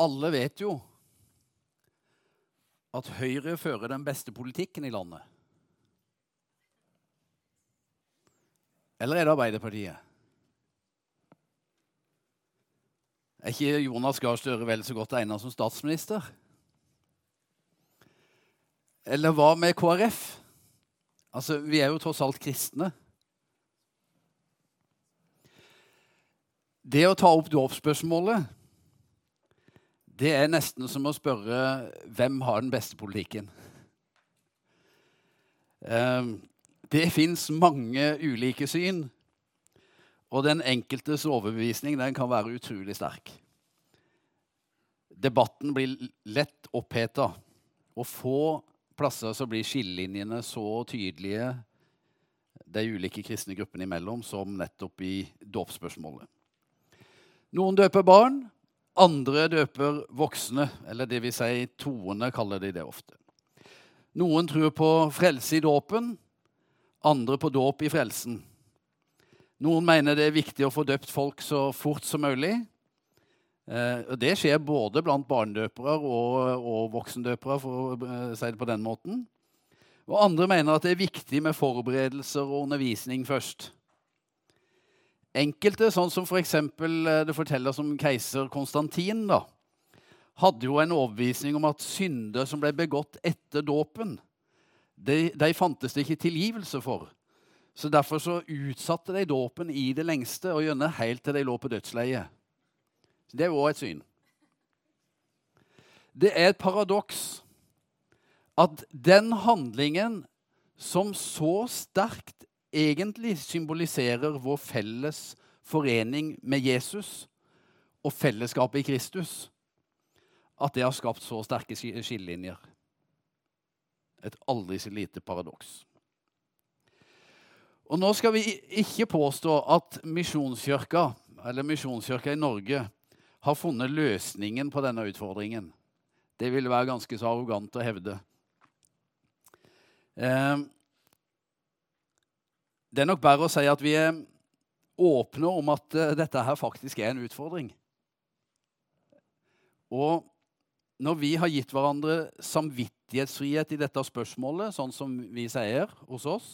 Alle vet jo at Høyre fører den beste politikken i landet. Eller er det Arbeiderpartiet? Er ikke Jonas Gahr Støre vel så godt egnet som statsminister? Eller hva med KrF? Altså, Vi er jo tross alt kristne. Det å ta opp dåpsspørsmålet det er nesten som å spørre hvem har den beste politikken. Ehm, det fins mange ulike syn, og den enkeltes overbevisning den kan være utrolig sterk. Debatten blir lett oppheta, og få plasser så blir skillelinjene så tydelige de ulike kristne gruppene imellom som nettopp i dåpsspørsmålet. Noen døper barn, andre døper voksne, eller det vil si troende, kaller de det ofte. Noen tror på frelse i dåpen, andre på dåp i frelsen. Noen mener det er viktig å få døpt folk så fort som mulig. Eh, det skjer både blant barnedøpere og, og voksendøpere, for å eh, si det på den måten. Og andre mener at det er viktig med forberedelser og undervisning først. Enkelte, sånn som f.eks. For eh, det fortelles om keiser Konstantin, da, hadde jo en overbevisning om at synder som ble begått etter dåpen, de, de, fantes det ikke tilgivelse for. Så Derfor så utsatte de dåpen i det lengste, og gjerne helt til de lå på dødsleiet. Det er òg et syn. Det er et paradoks at den handlingen som så sterkt egentlig symboliserer vår felles forening med Jesus og fellesskapet i Kristus, at det har skapt så sterke skillelinjer. Et aldri så lite paradoks. Og Nå skal vi ikke påstå at Misjonskirka eller Misjonskirka i Norge har funnet løsningen på denne utfordringen. Det ville være ganske så arrogant å hevde. Eh, det er nok bare å si at vi er åpne om at uh, dette her faktisk er en utfordring. Og når vi har gitt hverandre samvittighetsfrihet i dette spørsmålet, sånn som vi sier hos oss,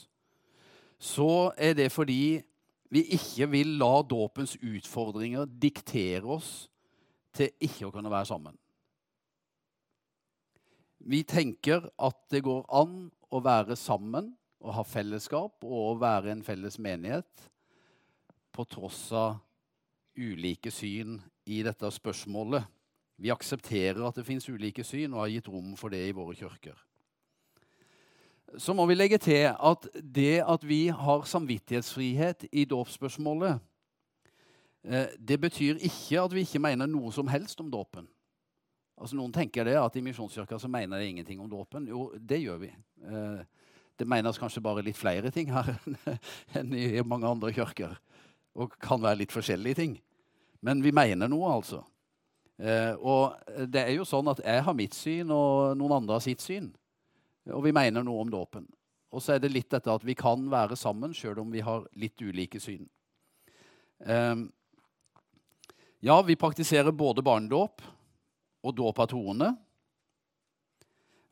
så er det fordi vi ikke vil la dåpens utfordringer diktere oss til ikke å kunne være sammen. Vi tenker at det går an å være sammen å ha fellesskap og å være en felles menighet på tross av ulike syn i dette spørsmålet. Vi aksepterer at det fins ulike syn, og har gitt rom for det i våre kirker. Så må vi legge til at det at vi har samvittighetsfrihet i dåpsspørsmålet, eh, det betyr ikke at vi ikke mener noe som helst om dåpen. Altså Noen tenker det at i Misjonskirka så mener de ingenting om dåpen. Jo, det gjør vi. Eh, det menes kanskje bare litt flere ting her enn i mange andre kirker. Og kan være litt forskjellige ting. Men vi mener noe, altså. Eh, og det er jo sånn at jeg har mitt syn, og noen andre har sitt syn. Og vi mener noe om dåpen. Og så er det litt dette at vi kan være sammen sjøl om vi har litt ulike syn. Eh, ja, vi praktiserer både barnedåp og dåp av troende.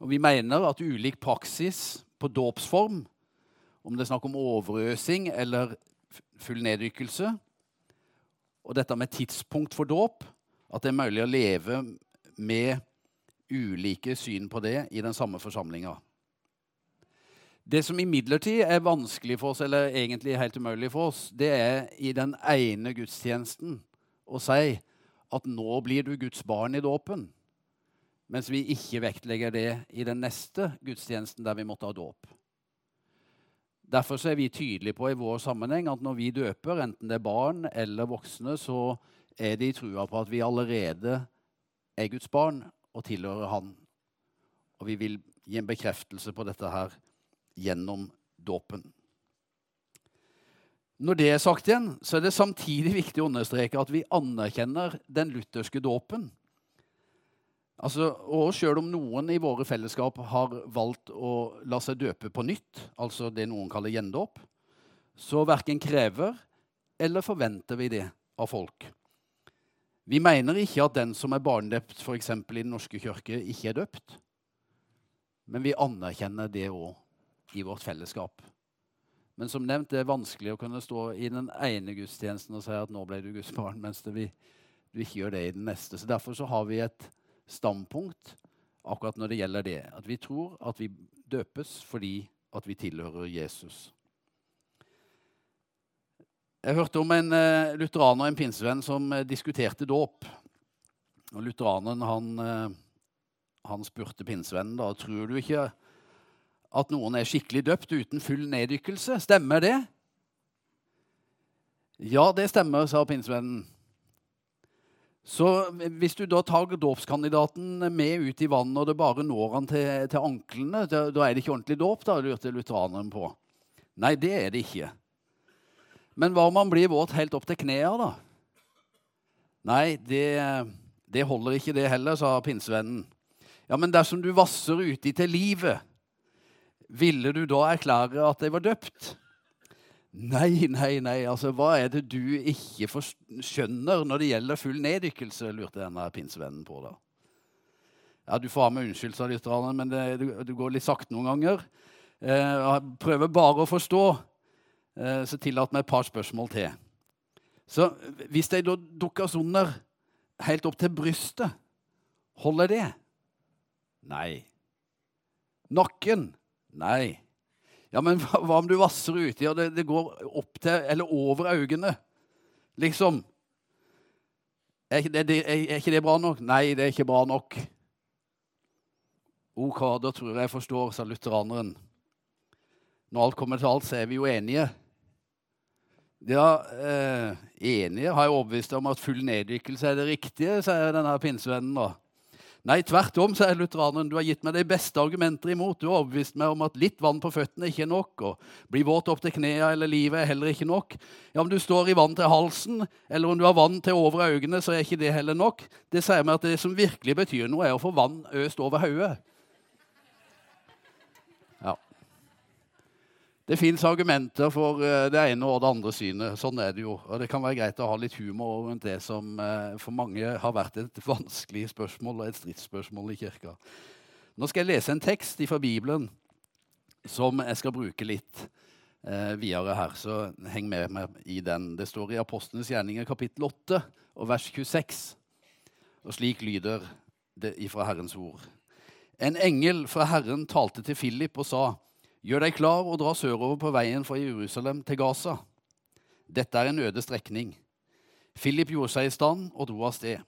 Og vi mener at ulik praksis på dåpsform, om det er snakk om overøsing eller full neddykkelse. Og dette med tidspunkt for dåp, at det er mulig å leve med ulike syn på det i den samme forsamlinga. Det som imidlertid er vanskelig for oss, eller egentlig helt umulig for oss, det er i den ene gudstjenesten å si at nå blir du Guds barn i dåpen mens vi ikke vektlegger det i den neste gudstjenesten der vi måtte ha dåp. Derfor er vi tydelige på i vår sammenheng at når vi døper, enten det er barn eller voksne, så er det i trua på at vi allerede er Guds barn og tilhører Han. Og vi vil gi en bekreftelse på dette her gjennom dåpen. Når det er sagt igjen, så er det samtidig viktig å understreke at vi anerkjenner den lutherske dåpen Altså, og selv om noen i våre fellesskap har valgt å la seg døpe på nytt, altså det noen kaller gjendåp, så verken krever eller forventer vi det av folk. Vi mener ikke at den som er barnedøpt f.eks. i Den norske kirke, ikke er døpt. Men vi anerkjenner det òg i vårt fellesskap. Men som nevnt, det er vanskelig å kunne stå i den ene gudstjenesten og si at 'nå ble du Guds barn', mens vi, du ikke gjør det i den neste. Så Derfor så har vi et standpunkt akkurat når det gjelder det. At vi tror at vi døpes fordi at vi tilhører Jesus. Jeg hørte om en uh, lutheraner, en pinsevenn, som uh, diskuterte dåp. Og Lutheraneren han, uh, han spurte pinsevennen da, tror du ikke at noen er skikkelig døpt uten full neddykkelse. Stemmer det? Ja, det stemmer, sa pinsevennen. Så hvis du da tar dåpskandidaten med ut i vannet, og det bare når han til, til anklene, da, da, er det ikke ordentlig dåp, da, lurte lutheraneren på. Nei, det er det ikke. Men hva om han blir våt helt opp til knærne, da? Nei, det, det, holder ikke, det heller, sa pinsevennen. Ja, men dersom du vasser uti til livet, ville du da erklære at jeg var døpt? Nei, nei, nei. altså Hva er det du ikke skjønner når det gjelder full neddykkelse? lurte denne pinsevennen på. da. Ja, Du får ha meg unnskyldt, sa lytterne, men det, du, du, går litt sakte noen ganger. Eh, prøver bare å forstå, eh, så tillat meg et par spørsmål til. Så hvis de da dukker under helt opp til brystet, holder det? Nei. Nakken? Nei. Ja, men hva, om du vasser uti, og det, det, går opp til eller over øynene? Liksom. Er, det, det, er, er, ikke det bra nok? Nei, det er ikke bra nok. OK, da tror jeg jeg forstår, sa lutheraneren. Når alt kommer til alt, så er vi jo enige. Ja, eh, enige har jeg overbevist om at full neddykkelse er det riktige, sier denne pinsevennen. da. Nei, tvert om, sier lutheraneren. Du har gitt meg de beste argumenter imot. Du har overbevist meg om at litt vann på føttene ikke er nok, og bli våt opp til knærne eller livet er heller ikke nok. Ja, Om du står i vann til halsen, eller om du har vann til over øynene, så er ikke det heller nok. Det sier meg at det som virkelig betyr noe, er å få vann øst over hodet. Det fins argumenter for eh, det ene og det andre synet. Sånn er det jo. Og det kan være greit å ha litt humor rundt det som eh, for mange har vært et vanskelig spørsmål og et stridsspørsmål i kirka. Nå skal jeg lese en tekst fra Bibelen som jeg skal bruke litt eh, videre her. Så heng med meg i den. Det står i Apostlenes gjerninger kapittel 8 og vers 26. Og slik lyder det ifra Herrens ord. En engel fra Herren talte til Philip og sa:" Gjør deg klar og dra sørover på veien fra Jerusalem til Gaza. Dette er en øde strekning. Philip gjorde seg i stand og dro av sted.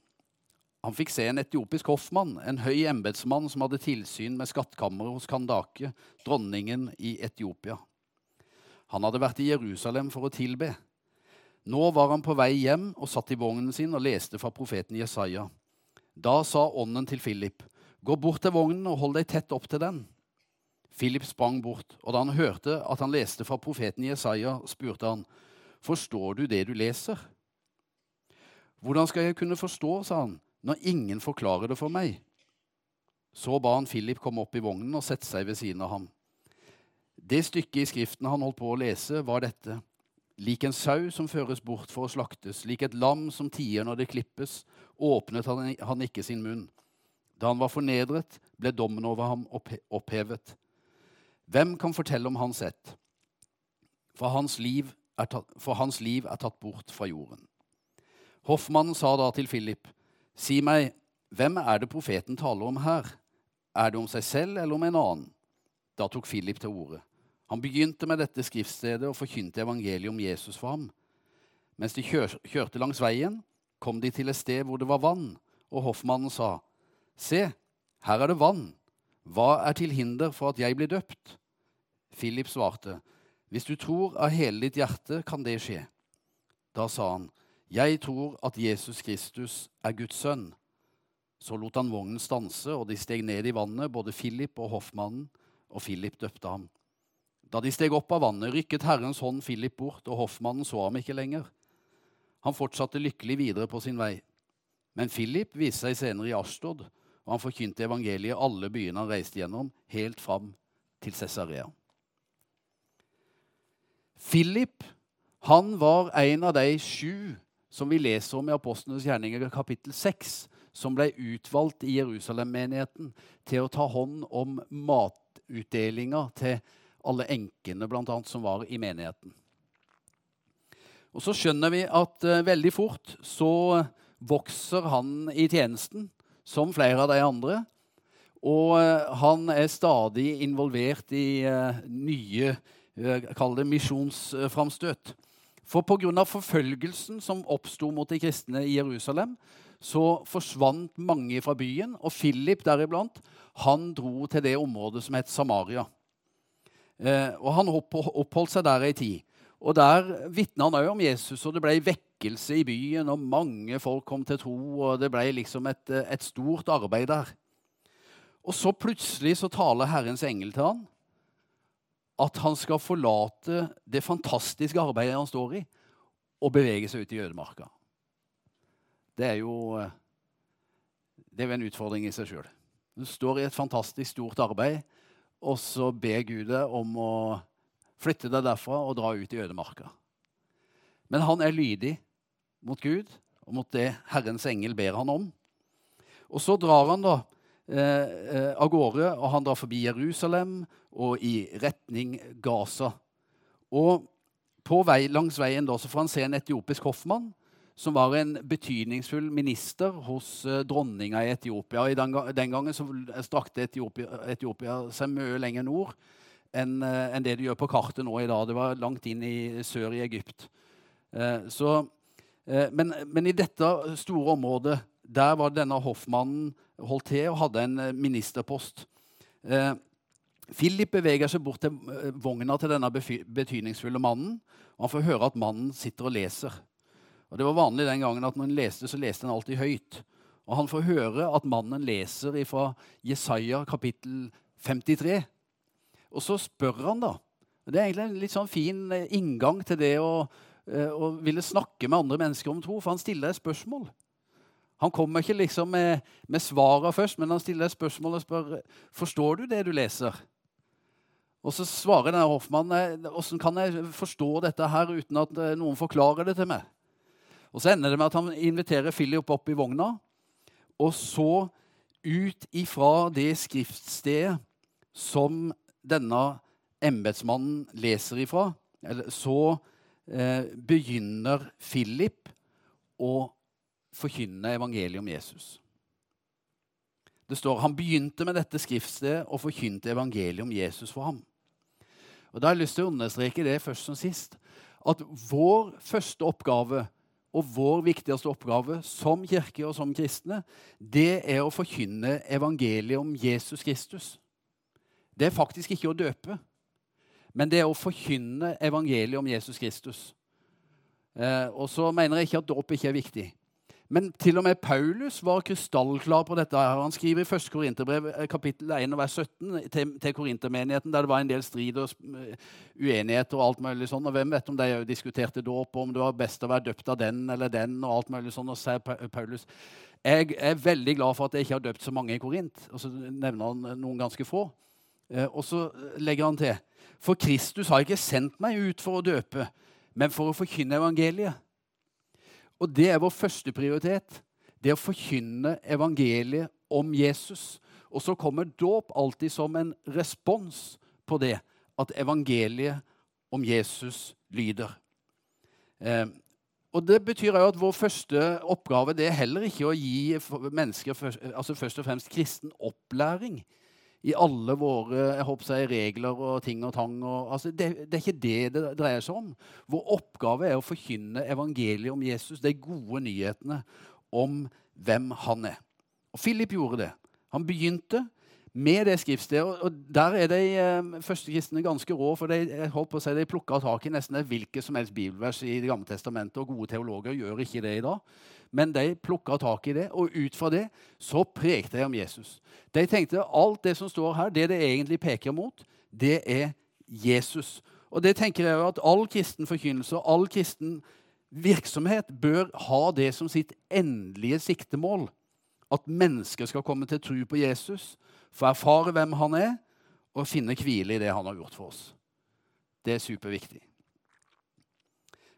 Han fikk se en etiopisk hoffmann, en høy embetsmann som hadde tilsyn med skattkammeret hos Kandake, dronningen i Etiopia. Han hadde vært i Jerusalem for å tilbe. Nå var han på vei hjem og satt i vognen sin og leste fra profeten Jesaja. Da sa ånden til Philip, gå bort til vognen og hold deg tett opp til den. Philip sprang bort, og da han hørte at han leste fra profeten Jesaja, spurte han, Forstår du det du leser? Hvordan skal jeg kunne forstå, sa han, når ingen forklarer det for meg? Så ba han Philip komme opp i vognen og sette seg ved siden av ham. Det stykket i Skriften han holdt på å lese, var dette. Lik en sau som føres bort for å slaktes, lik et lam som tier når det klippes, åpnet han ikke sin munn. Da han var fornedret, ble dommen over ham opphevet. Hvem kan fortelle om hans ett? For hans, tatt, for hans liv er tatt bort fra jorden. Hoffmannen sa da til Philip, si meg, hvem er det profeten taler om her? Er det om seg selv eller om en annen? Da tok Philip til orde. Han begynte med dette skriftstedet og forkynte evangeliet om Jesus for ham. Mens de kjørte langs veien, kom de til et sted hvor det var vann, og hoffmannen sa, Se, her er det vann. Hva er til hinder for at jeg blir døpt? Philip svarte, Hvis du tror av hele ditt hjerte, kan det skje. Da sa han, Jeg tror at Jesus Kristus er Guds sønn. Så lot han vognen stanse, og de steg ned i vannet, både Philip og hoffmannen, og Philip døpte ham. Da de steg opp av vannet, rykket Herrens hånd Philip bort, og hoffmannen så ham ikke lenger. Han fortsatte lykkelig videre på sin vei. Men Philip viste seg senere i Ashtod, og han forkynte evangeliet i alle byene han reiste gjennom, helt fram til Cesarea. Philip han var en av de sju som vi leser om i Apostlenes gjerninger kapittel 6, som ble utvalgt i Jerusalem-menigheten til å ta hånd om matutdelinga til alle enkene blant annet, som var i menigheten. Og Så skjønner vi at uh, veldig fort så vokser han i tjenesten, som flere av de andre. Og uh, han er stadig involvert i uh, nye kall det misjonsframstøt. For pga. forfølgelsen som oppsto mot de kristne i Jerusalem, så forsvant mange fra byen, og Philip deriblant han dro til det området som het Samaria. Eh, og Han oppholdt seg der ei tid. Og Der vitna han òg om Jesus, og det ble vekkelse i byen, og mange folk kom til tro, og det ble liksom et, et stort arbeid der. Og så plutselig så taler Herrens engel til han at han skal forlate det fantastiske arbeidet han står i, og bevege seg ut i ødemarka. Det er jo det er jo en utfordring i seg sjøl. Du står i et fantastisk stort arbeid, og så ber Gud deg om å flytte deg derfra og dra ut i ødemarka. Men han er lydig mot Gud og mot det Herrens engel ber han om. Og så drar han da eh, eh, av gårde, og han drar forbi Jerusalem og i retning Gaza. Og på vei, langs veien da, så får han se en etiopisk hoffmann som var en betydningsfull minister hos eh, dronninga i Etiopia. Og I den, den, gangen så strakte Etiopia, Etiopia seg mye lenger nord enn eh, en det du gjør på kartet nå i dag. Det var langt inn i sør i Egypt. Eh, så, men, men, i dette store området der var denne hoffmannen holdt til og hadde en eh, ministerpost. Eh, Philip beveger seg bort til eh, vogna til denne betydningsfulle mannen. og Han får høre at mannen sitter og leser. Og Det var vanlig den gangen at når han leste, så leste han alltid høyt. Og Han får høre at mannen leser fra Jesaja kapittel 53. Og så spør han, da. Det er egentlig en litt sånn fin eh, inngang til det å, å ville snakke med andre mennesker om tro, for han stiller et spørsmål. Han kommer ikke liksom med, med svarene først, men han stiller et spørsmål og spør forstår du det du leser. Og så svarer denne hoffmannen hvordan kan jeg forstå dette her uten at eh, noen forklarer det til meg. Og Så ender det med at han inviterer Philip opp i vogna, og så ut ifra det skriftstedet som denne embetsmannen leser ifra, så eh, begynner Philip å forkynne evangeliet om Jesus. Det står han begynte med dette skriftstedet og forkynte evangeliet om Jesus for ham. Og Da har jeg lyst til å understreke det først som sist. At vår første oppgave og vår viktigste oppgave som kirke og som kristne, det er å forkynne evangeliet om Jesus Kristus. Det er faktisk ikke å døpe, men det er å forkynne evangeliet om Jesus Kristus. Eh, og så mener jeg ikke at dåp ikke er viktig. Men til og med Paulus var krystallklar på dette. Han skriver i 1. Korinterbrev eh, kapittel 1 vers 17 til, til korintermenigheten, der det var en del strid og eh, uenigheter. og alt mulig sånn, og Hvem vet om de diskuterte dåp, om det var best å være døpt av den eller den. Og alt mulig sånn, og sier Paulus, Jeg er veldig glad for at jeg ikke har døpt så mange i Korint. Og så nevner han noen ganske få. Eh, og så legger han til For Kristus har ikke sendt meg ut for å døpe, men for å forkynne evangeliet og det er vår første prioritet. Det å forkynne evangeliet om Jesus. Og så kommer dåp alltid som en respons på det at evangeliet om Jesus lyder. Eh, og Det betyr jo at vår første oppgave det er heller ikke å gi mennesker altså først og fremst kristen opplæring i alle våre jeg håper jeg, regler og ting og tang. Og, altså, det, det, er ikke det det dreier seg om. Vår oppgave er å forkynne evangeliet om Jesus, de gode nyhetene om hvem han er. Og Philip gjorde det. Han begynte med det skriftstedet. Og der er de eh, første kristne ganske rå, for de, jeg holdt på å si, de plukka tak i nesten hvilket som helst bibelvers i Det gamle testamentet, og gode teologer gjør ikke det i dag. Men de plukka tak i det, og ut fra det så prekte de om Jesus. De tenkte alt det som står her, det det egentlig peker mot, det er Jesus. Og det tenker jeg at all kristen forkynnelse og all kristen virksomhet bør ha det som sitt endelige siktemål. At mennesker skal komme til tro på Jesus få erfare hvem han er, og finne hvile i det han har gjort for oss. Det er superviktig.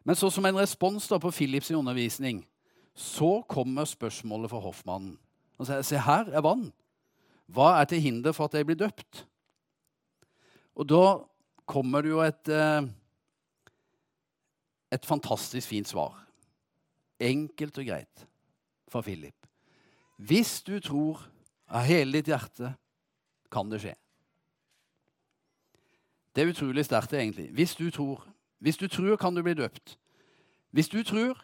Men så som en respons på Philips undervisning, så kommer spørsmålet for hoffmannen. Han sier, se her er vann. Hva er til hinder for at jeg blir døpt? Og da kommer det jo et, eh, et fantastisk fint svar. Enkelt og greit fra Philip. Hvis du tror av hele ditt hjerte, kan det skje. Det er utrolig sterkt, egentlig. Hvis du tror. Hvis du tror, kan du bli døpt. Hvis du tror,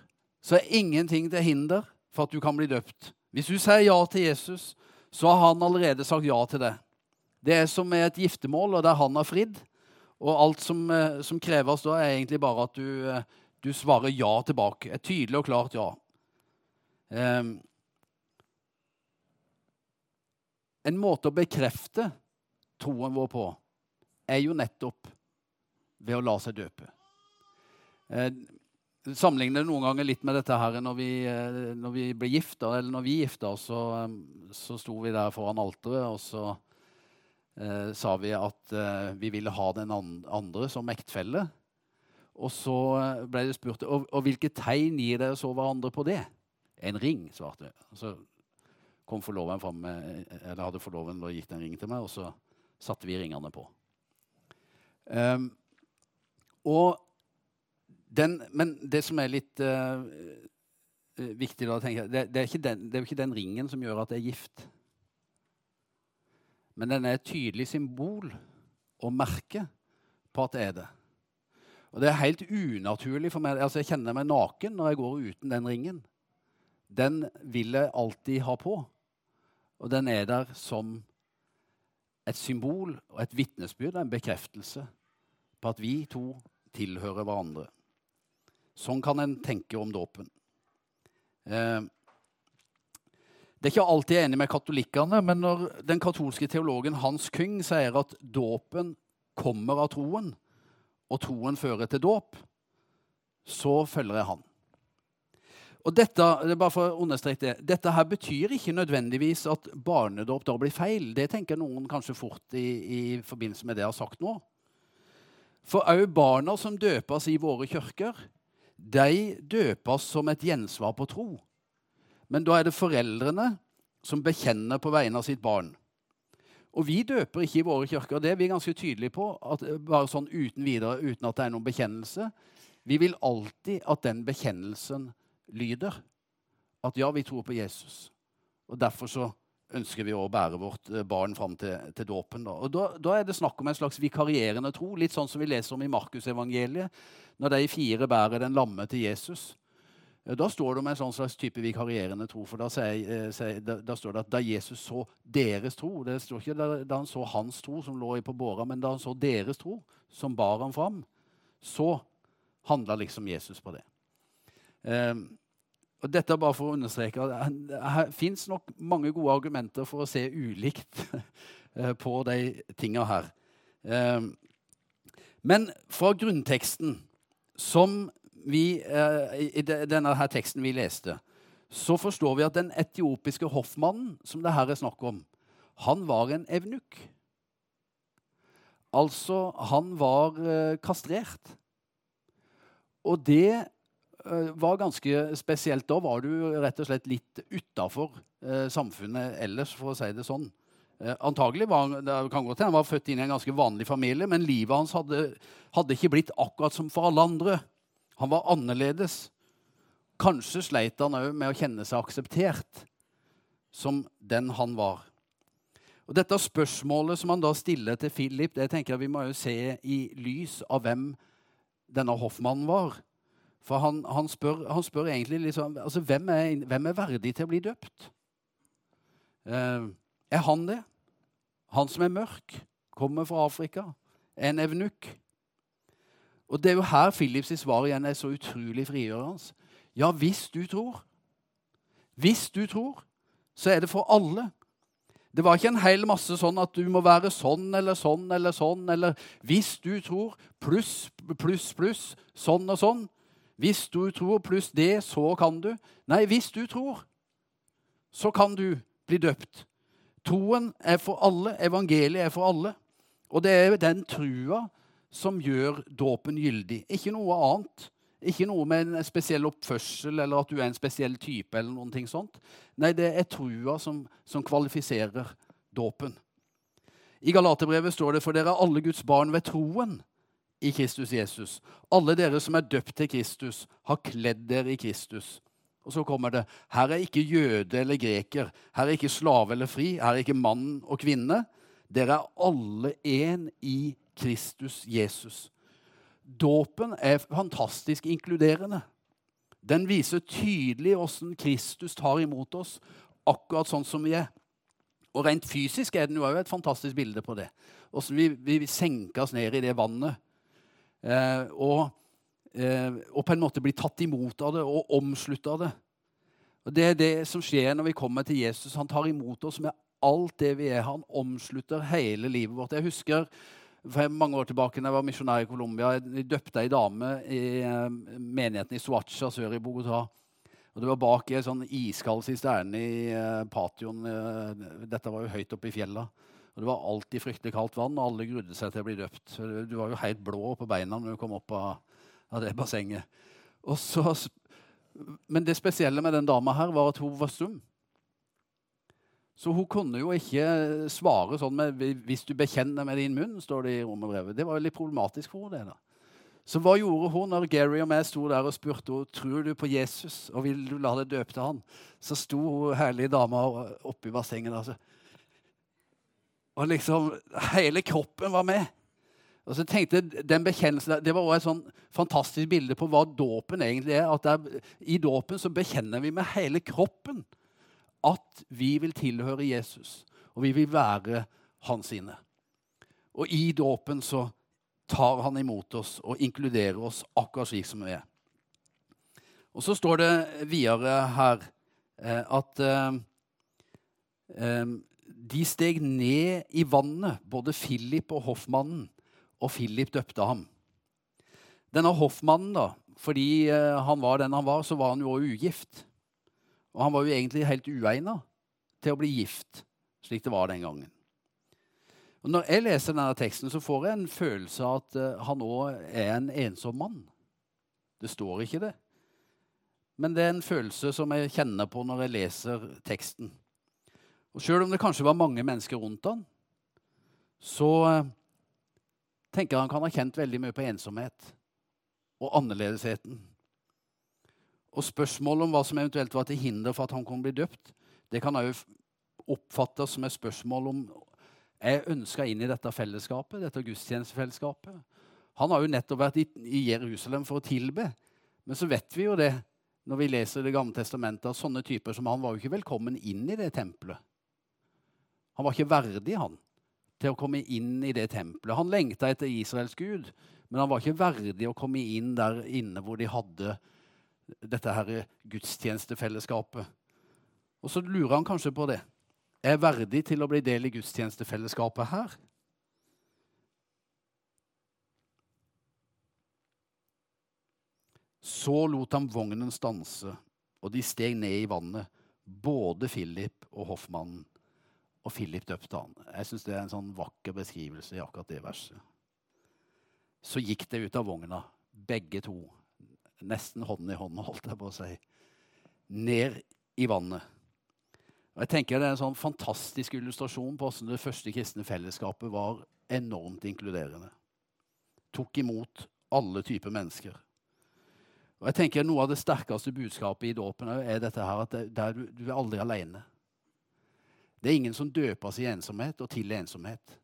så er ingenting til hinder for at du kan bli døpt. Hvis du sier ja til Jesus, så har han allerede sagt ja til det. Det er som med et giftermål, og der han har fridd. Og alt som, eh, som kreves da, er egentlig bare at du, eh, du, svarer ja tilbake. Et tydelig og klart ja. Um, en måte å bekrefte troen vår på er jo nettopp ved å la seg døpe. Sammenligner det noen ganger litt med dette her når vi, eh, når vi ble gifta, eller når vi gifta oss, så, eh, så sto vi der foran alteret, og så eh, sa vi at eh, vi ville ha den andre som ektefelle. Og så eh, ble det spurt og, og hvilke tegn gir dere så hverandre på det. En ring, svarte jeg. Så kom forloveren fram med, eller hadde forloven gitt en ring til meg, og så satte vi ringene på. Um, og den, men det som er litt uh, viktig da, tenker jeg, det, det, er den, det, er jo ikke den ringen som gjør at det er gift. Men den er et tydelig symbol og merke på at det er det. Og det er helt unaturlig for meg. altså Jeg kjenner meg naken når jeg går uten den ringen. Den vil jeg alltid ha på. Og den er der som et symbol og et vitnesbyrd, en bekreftelse på at vi to tilhører hverandre. Sånn kan en tenke om dåpen. Eh, det er ikke alltid jeg er enig med katolikkene, men når den katolske teologen Hans Kyng sier at dåpen kommer av troen, og troen fører til dåp, så følger jeg han. Og dette, det bare for å understreke det, dette her betyr ikke nødvendigvis at barnedåp da blir feil. Det tenker noen kanskje fort i, i forbindelse med det jeg har sagt nå. For òg barna som døpes i våre kirker, de døpes som et gjensvar på tro. Men da er det foreldrene som bekjenner på vegne av sitt barn. Og vi døper ikke i våre kirker. Det er vi ganske tydelige på. At, bare sånn uten videre, uten at det er noen bekjennelse. Vi vil alltid at den bekjennelsen lyder. At ja, vi tror på Jesus. Og Derfor så ønsker vi å bære vårt eh, barn fram til, til dåpen. Da. Og da, da, er det snakk om en slags vikarierende tro, litt sånn som vi leser om i Markusevangeliet, når de fire bærer den lamme til Jesus. Da står det om en sånn slags type vikarierende tro. for da, sier, sier, da, da, står det at da Jesus så deres tro Det står ikke da, da han så hans tro som lå på båra, men da han så deres tro, som bar ham fram, så handla liksom Jesus på det. Um, og dette er bare for å understreke at det fins nok mange gode argumenter for å se ulikt eh, på de tinga her. Um, men fra grunnteksten, som vi, uh, i denne her teksten vi leste, så forstår vi at den etiopiske hoffmannen som det her er snakk om, han var en evnuk. Altså, han var kastrert. Og det Eh, var ganske spesielt. Da var du rett og slett litt utafor eh, samfunnet ellers, for å si det sånn. Eh, antagelig var det kan godt hende han var født inn i en ganske vanlig familie, men livet hans hadde, hadde, ikke blitt akkurat som for alle andre. Han var annerledes. Kanskje sleit han òg med å kjenne seg akseptert som den han var. Og Dette spørsmålet som han da stiller til Philip, det tenker jeg vi må jo se i lys av hvem denne hoffmannen var. For han, han, spør, han spør, egentlig liksom, altså, hvem, er, hvem, er, verdig til å bli døpt? Eh, er han det? Han som er mørk, kommer fra Afrika, er en evnukk. Og Det er jo her Philips svar igjen er så utrolig frigjørende. Ja, hvis du tror. Hvis du tror, så er det for alle. Det var ikke en hel masse sånn at du må være sånn eller sånn eller sånn, eller hvis du tror, pluss, pluss, pluss, sånn og sånn. Hvis du tror pluss det, så kan du. Nei, hvis du tror, så kan du bli døpt. Troen er for alle, evangeliet er for alle. Og det er den trua som gjør dåpen gyldig. Ikke noe annet. Ikke noe med en spesiell oppførsel eller at du er en spesiell type. eller noen ting sånt. Nei, det er trua som, som kvalifiserer dåpen. I Galaterbrevet står det for dere er alle Guds barn ved troen i Kristus Jesus. Alle dere som er døpt til Kristus, har kledd dere i Kristus. Og så kommer det her er ikke jøde eller greker, her er ikke slave eller fri, her er ikke mann og kvinne. Dere er alle én i Kristus Jesus. Dåpen er fantastisk inkluderende. Den viser tydelig åssen Kristus tar imot oss, akkurat sånn som vi er. Og rent fysisk er den jo et fantastisk bilde på det. Åssen vi, vi oss ned i det vannet. Eh, og, eh, og, på en måte bli tatt imot av det og omslutta av det. Og Det er det som skjer når vi kommer til Jesus. Han tar imot oss med alt det vi er. Han omslutter hele livet vårt. Jeg husker for mange år tilbake da jeg var misjonær i Colombia. Jeg døpte ei dame i eh, menigheten i Suacha sør i Bogotá. Og Det var bak ei sånn iskald sisterne i patioen. Dette var jo høyt oppe i fjella. Og Det var alltid fryktelig kaldt vann, og alle grudde seg til å bli døpt. Du var jo helt blå på beina når du kom opp av, av det bassenget. Så, men det spesielle med den dama her var at hun var stum. Så hun kunne jo ikke svare sånn med 'hvis du bekjenner med din munn', står det i romerbrevet. Det var jo litt problematisk for henne. da. Så hva gjorde hun når Gary og jeg sto der og spurte henne tror du på Jesus og vil du la deg døpe til han? Så sto hun herlige dama oppi bassenget. Og liksom hele kroppen var med. Og så tenkte den bekjennelsen, Det var også et sånn fantastisk bilde på hva dåpen egentlig er. at er, I dåpen så bekjenner vi med hele kroppen at vi vil tilhøre Jesus, og vi vil være hans sine. Og i dåpen så tar han imot oss og inkluderer oss akkurat slik som vi er. Og så står det videre her eh, at eh, eh, de steg ned i vannet, både Philip og hoffmannen, og Philip døpte ham. Denne hoffmannen, da, fordi eh, han var den han var, så var han jo også ugift. Og han var jo egentlig helt uegna til å bli gift, slik det var den gangen. Og Når jeg leser denne teksten, så får jeg en følelse av at uh, han òg er en ensom mann. Det står ikke det. Men det er en følelse som jeg kjenner på når jeg leser teksten. Og Sjøl om det kanskje var mange mennesker rundt han, så uh, tenker jeg han kan ha kjent veldig mye på ensomhet og annerledesheten og spørsmålet om hva som eventuelt var til hinder for at han kunne bli døpt, det kan òg oppfattes som et spørsmål om jeg ønska inn i dette fellesskapet, dette gudstjenestefellesskapet. Han har jo nettopp vært i Jerusalem for å tilbe. Men så vet vi jo det når vi leser Det gamle testamentet, at sånne typer som han var jo ikke velkommen inn i det tempelet. Han var ikke verdig, han, til å komme inn i det tempelet. Han lengta etter Israels gud, men han var ikke verdig å komme inn der inne hvor de hadde dette her gudstjenestefellesskapet. Og så lurer han kanskje på det. Er jeg verdig til å bli del i gudstjenestefellesskapet her? Så lot han vognen stanse, og de steg ned i vannet, både Philip og hoffmannen. Og Philip døpte han. Jeg syns det er en sånn vakker beskrivelse i akkurat det verset. Så gikk det ut av vogna, begge to nesten hånd i hånd, holdt jeg på å si, ned i vannet. Og jeg tenker Det er en sånn fantastisk illustrasjon på hvordan det første kristne fellesskapet var enormt inkluderende. Tok imot alle typer mennesker. Og jeg tenker Noe av det sterkeste budskapet i dåpen er dette her, at du, du, er aldri alene. Det er ingen som døpes i ensomhet og til ensomhet.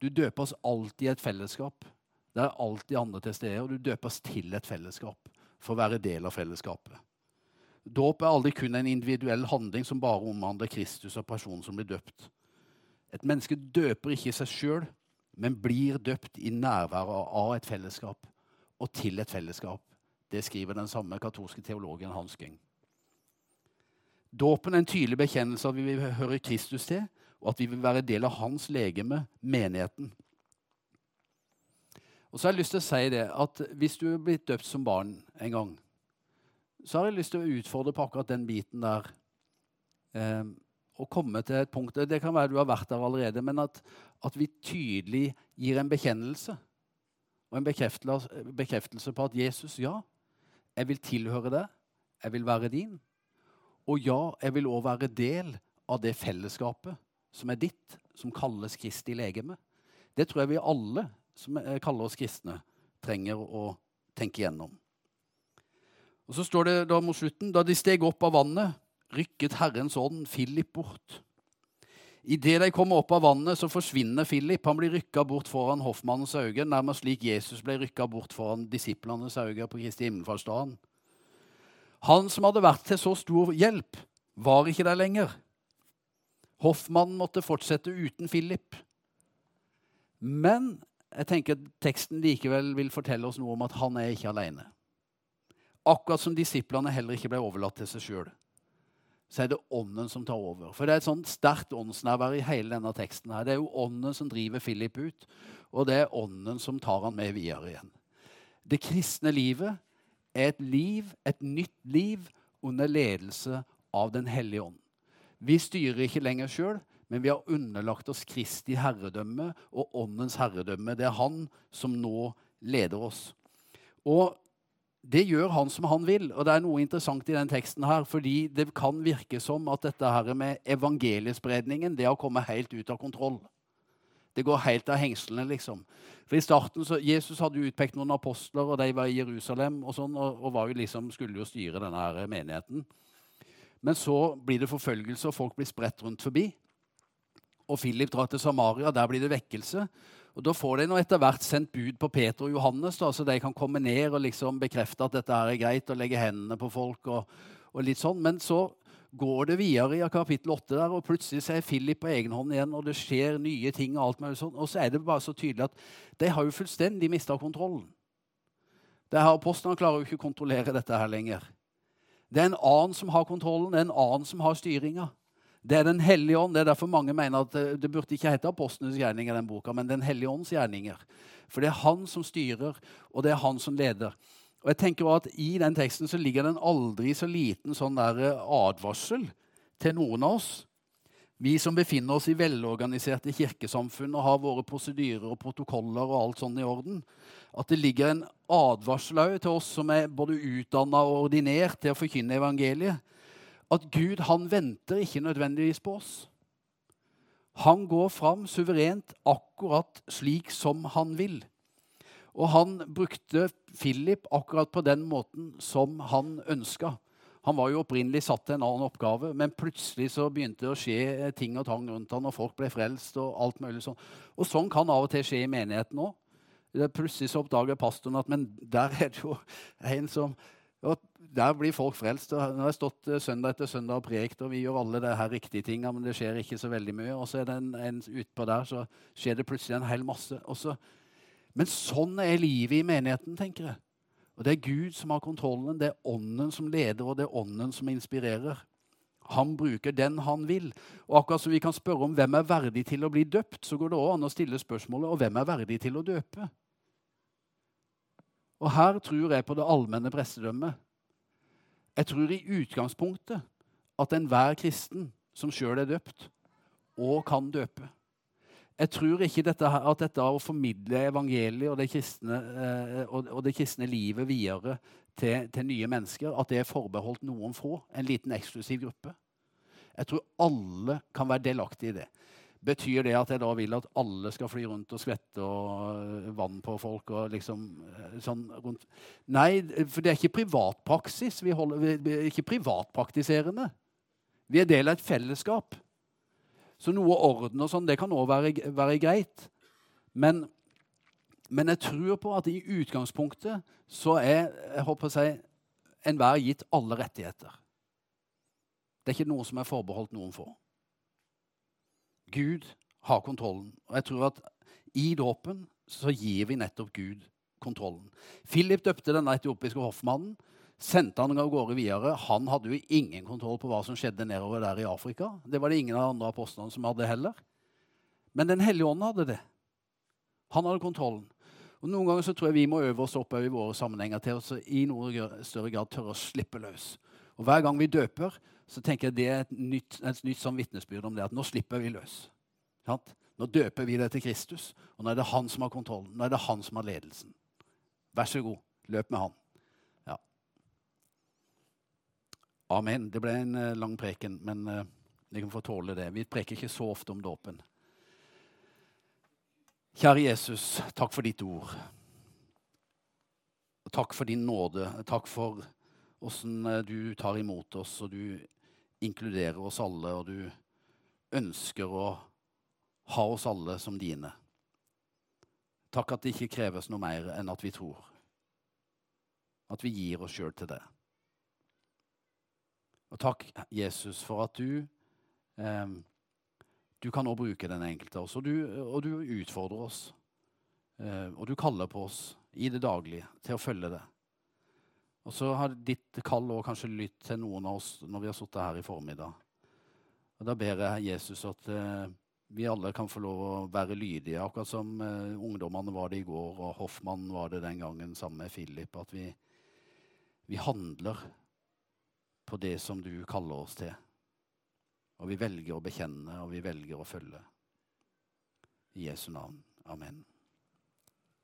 Du døpes alltid i et fellesskap. Det er alltid andre til stede, og du døpes til et fellesskap for å være del av fellesskapet. Dåp er aldri kun en individuell handling som bare omhandler Kristus og personen som blir døpt. Et menneske døper ikke seg sjøl, men blir døpt i nærværet av et fellesskap og til et fellesskap. Det skriver den samme katolske teologen Hans Geng. Dåpen er en tydelig bekjennelse av at vi vil høre Kristus til, og at vi vil være del av hans legeme, menigheten. Og så har jeg lyst til å si det at Hvis du er blitt døpt som barn en gang, så har jeg lyst til å utfordre på akkurat den biten der. Eh, og komme til et punkt Det kan være du har vært der allerede, men at, at vi tydelig gir en bekjennelse og en bekreftelse, på at Jesus, ja, jeg vil tilhøre deg, jeg vil være din. Og ja, jeg vil òg være del av det fellesskapet som er ditt, som kalles Kristi legeme. Det tror jeg vi alle som kaller oss kristne, trenger å tenke igjennom. Og Så står det da mot slutten da de steg opp av vannet, rykket Herrens ånd Philip bort. Idet de kommer opp av vannet, så forsvinner Philip. Han blir rykka bort foran hoffmannens øyne, nærmest slik Jesus ble rykka bort foran disiplenes øyne på Kristi himmelfartsdagen. Han som hadde vært til så stor hjelp, var ikke der lenger. Hoffmannen måtte fortsette uten Philip. Men jeg tenker teksten likevel vil fortelle oss noe om at han er ikke alene. Akkurat som disiplene heller ikke ble overlatt til seg sjøl, så er det Ånden som tar over. For det er et sånt sterkt åndsnærvær i hele denne teksten. her. Det er jo Ånden som driver Philip ut, og det er Ånden som tar han med videre igjen. Det kristne livet et liv, et nytt liv, under ledelse av Den hellige ånd. Vi styrer ikke lenger sjøl, men vi har underlagt oss Kristi herredømme og Åndens herredømme. Det er Han som nå leder oss. Og det gjør han som han vil. Og det er noe interessant i den teksten her, fordi det kan virke som at dette her med evangeliespredningen det har kommet helt ut av kontroll. Det går helt av hengslene, liksom. For i starten så, Jesus hadde jo utpekt noen apostler, og de var i Jerusalem og sånn, og, og jo liksom, skulle jo styre denne her menigheten. Men så blir det forfølgelse, og folk blir spredt rundt forbi. Og Philip drar til Samaria. Der blir det vekkelse. Og Da får de nå etter hvert sendt bud på Peter og Johannes, da, så de kan komme ned og liksom bekrefte at dette her er greit, og legge hendene på folk. og, og litt sånn. Men så går det videre i kapittel 8, der, og plutselig så er Philip på egen hånd igjen, og det skjer nye ting. Og alt mulig sånn. Og så er det bare så tydelig at de har jo fullstendig mista kontrollen. Det her Apostlene klarer jo ikke å kontrollere dette her lenger. Det er en annen som har kontrollen, det er en annen som har styringa. Det er Den hellige ånd. Det er derfor mange mener at det burde ikke hete apostlenes gjerninger, den boka, men Den hellige ånds gjerninger. For det er han som styrer, og det er han som leder. Og jeg tenker at I den teksten så ligger det en aldri så liten sånn der eh, advarsel til noen av oss. Vi som befinner oss i velorganiserte kirkesamfunn og har våre prosedyrer og protokoller og alt sånn i orden, at det ligger en advarsel til oss som er både utdanna og ordinert til å forkynne evangeliet at Gud han venter ikke nødvendigvis på oss. Han går fram suverent akkurat slik som han vil. Og han brukte Philip akkurat på den måten som han ønska. Han var jo opprinnelig satt til en annen oppgave, men plutselig så begynte det å skje ting og tang rundt han, og folk ble frelst. Og alt mulig sånn. Og sånn kan av og til skje i menigheten òg. Plutselig så oppdager pastoren at men der er det jo en som og Der blir folk frelst. og Nå har jeg stått eh, søndag etter søndag og prekt, og vi gjør alle det her riktige tinga, men det skjer ikke så veldig mye. Og så er det en, en utpå der, så skjer det plutselig en hel masse. Også. Men sånn er livet i menigheten, tenker jeg. Og det er Gud som har kontrollen. Det er Ånden som leder, og det er Ånden som inspirerer. Han bruker den han vil. Og akkurat som vi kan spørre om hvem er verdig til å bli døpt, så går det òg an å stille spørsmålet og hvem er verdig til å døpe. Og her tror jeg på det allmenne prestedømmet. Jeg tror i utgangspunktet at enhver kristen som sjøl er døpt, òg kan døpe. Jeg tror ikke dette, at dette å formidle evangeliet og det kristne, eh, og det kristne livet videre til, til, nye mennesker, at det er forbeholdt noen få, en liten eksklusiv gruppe. Jeg tror alle kan være delaktige i det. Betyr det at jeg da vil at alle skal fly rundt og skvette og øh, vann på folk? og liksom øh, sånn rundt? Nei, for det er ikke privatpraksis. Vi, holder, vi er ikke privatpraktiserende. Vi er del av et fellesskap. Så noe orden og sånn, det kan òg være, være, greit. Men, men, jeg tror på at i utgangspunktet så er jeg håper å si, enhver gitt alle rettigheter. Det er ikke noe som er forbeholdt noen få. Gud har kontrollen. Og jeg tror at i dåpen så gir vi nettopp Gud kontrollen. Philip døpte denne etiopiske hoffmannen. Sendte han av gårde videre. Han hadde jo ingen kontroll på hva som skjedde nedover der i Afrika. Det var det ingen av de andre apostlene som hadde heller. Men Den hellige ånd hadde det. Han hadde kontrollen. Og Noen ganger så tror jeg vi må øve oss opp i våre sammenhenger til å i noe større grad tørre å slippe løs. Og Hver gang vi døper, så tenker jeg det er et nytt, et nytt sånn vitnesbyrd om det at nå slipper vi løs. Nå døper vi det til Kristus, og nå er det han som har kontrollen. Nå er det han som har ledelsen. Vær så god, løp med han. Ja. Amen. Det ble en eh, lang preken, men uh, vi kan få tåle det. Vi preker ikke så ofte om dåpen. Kjære Jesus, takk for ditt ord. Takk for din nåde. Takk for åssen du tar imot oss, og du inkluderer oss alle, og du ønsker å ha oss alle som dine. Takk at det ikke kreves noe mer enn at vi tror. At vi gir oss sjøl til det. Og takk, Jesus, for at du eh, Du kan også bruke den enkelte av oss, og du, og du utfordrer oss. Eh, og du kaller på oss i det daglige til å følge det. Og så har ditt kall også kanskje lytt til noen av oss når vi har sittet her i formiddag. Og Da ber jeg Jesus at eh, vi alle kan få lov å være lydige, akkurat som eh, ungdommene var det i går, og Hoffmann var det den gangen sammen med Philip. At vi, vi handler på det som du kaller oss til. Og vi velger å bekjenne, og vi velger å følge. I Jesu navn. Amen.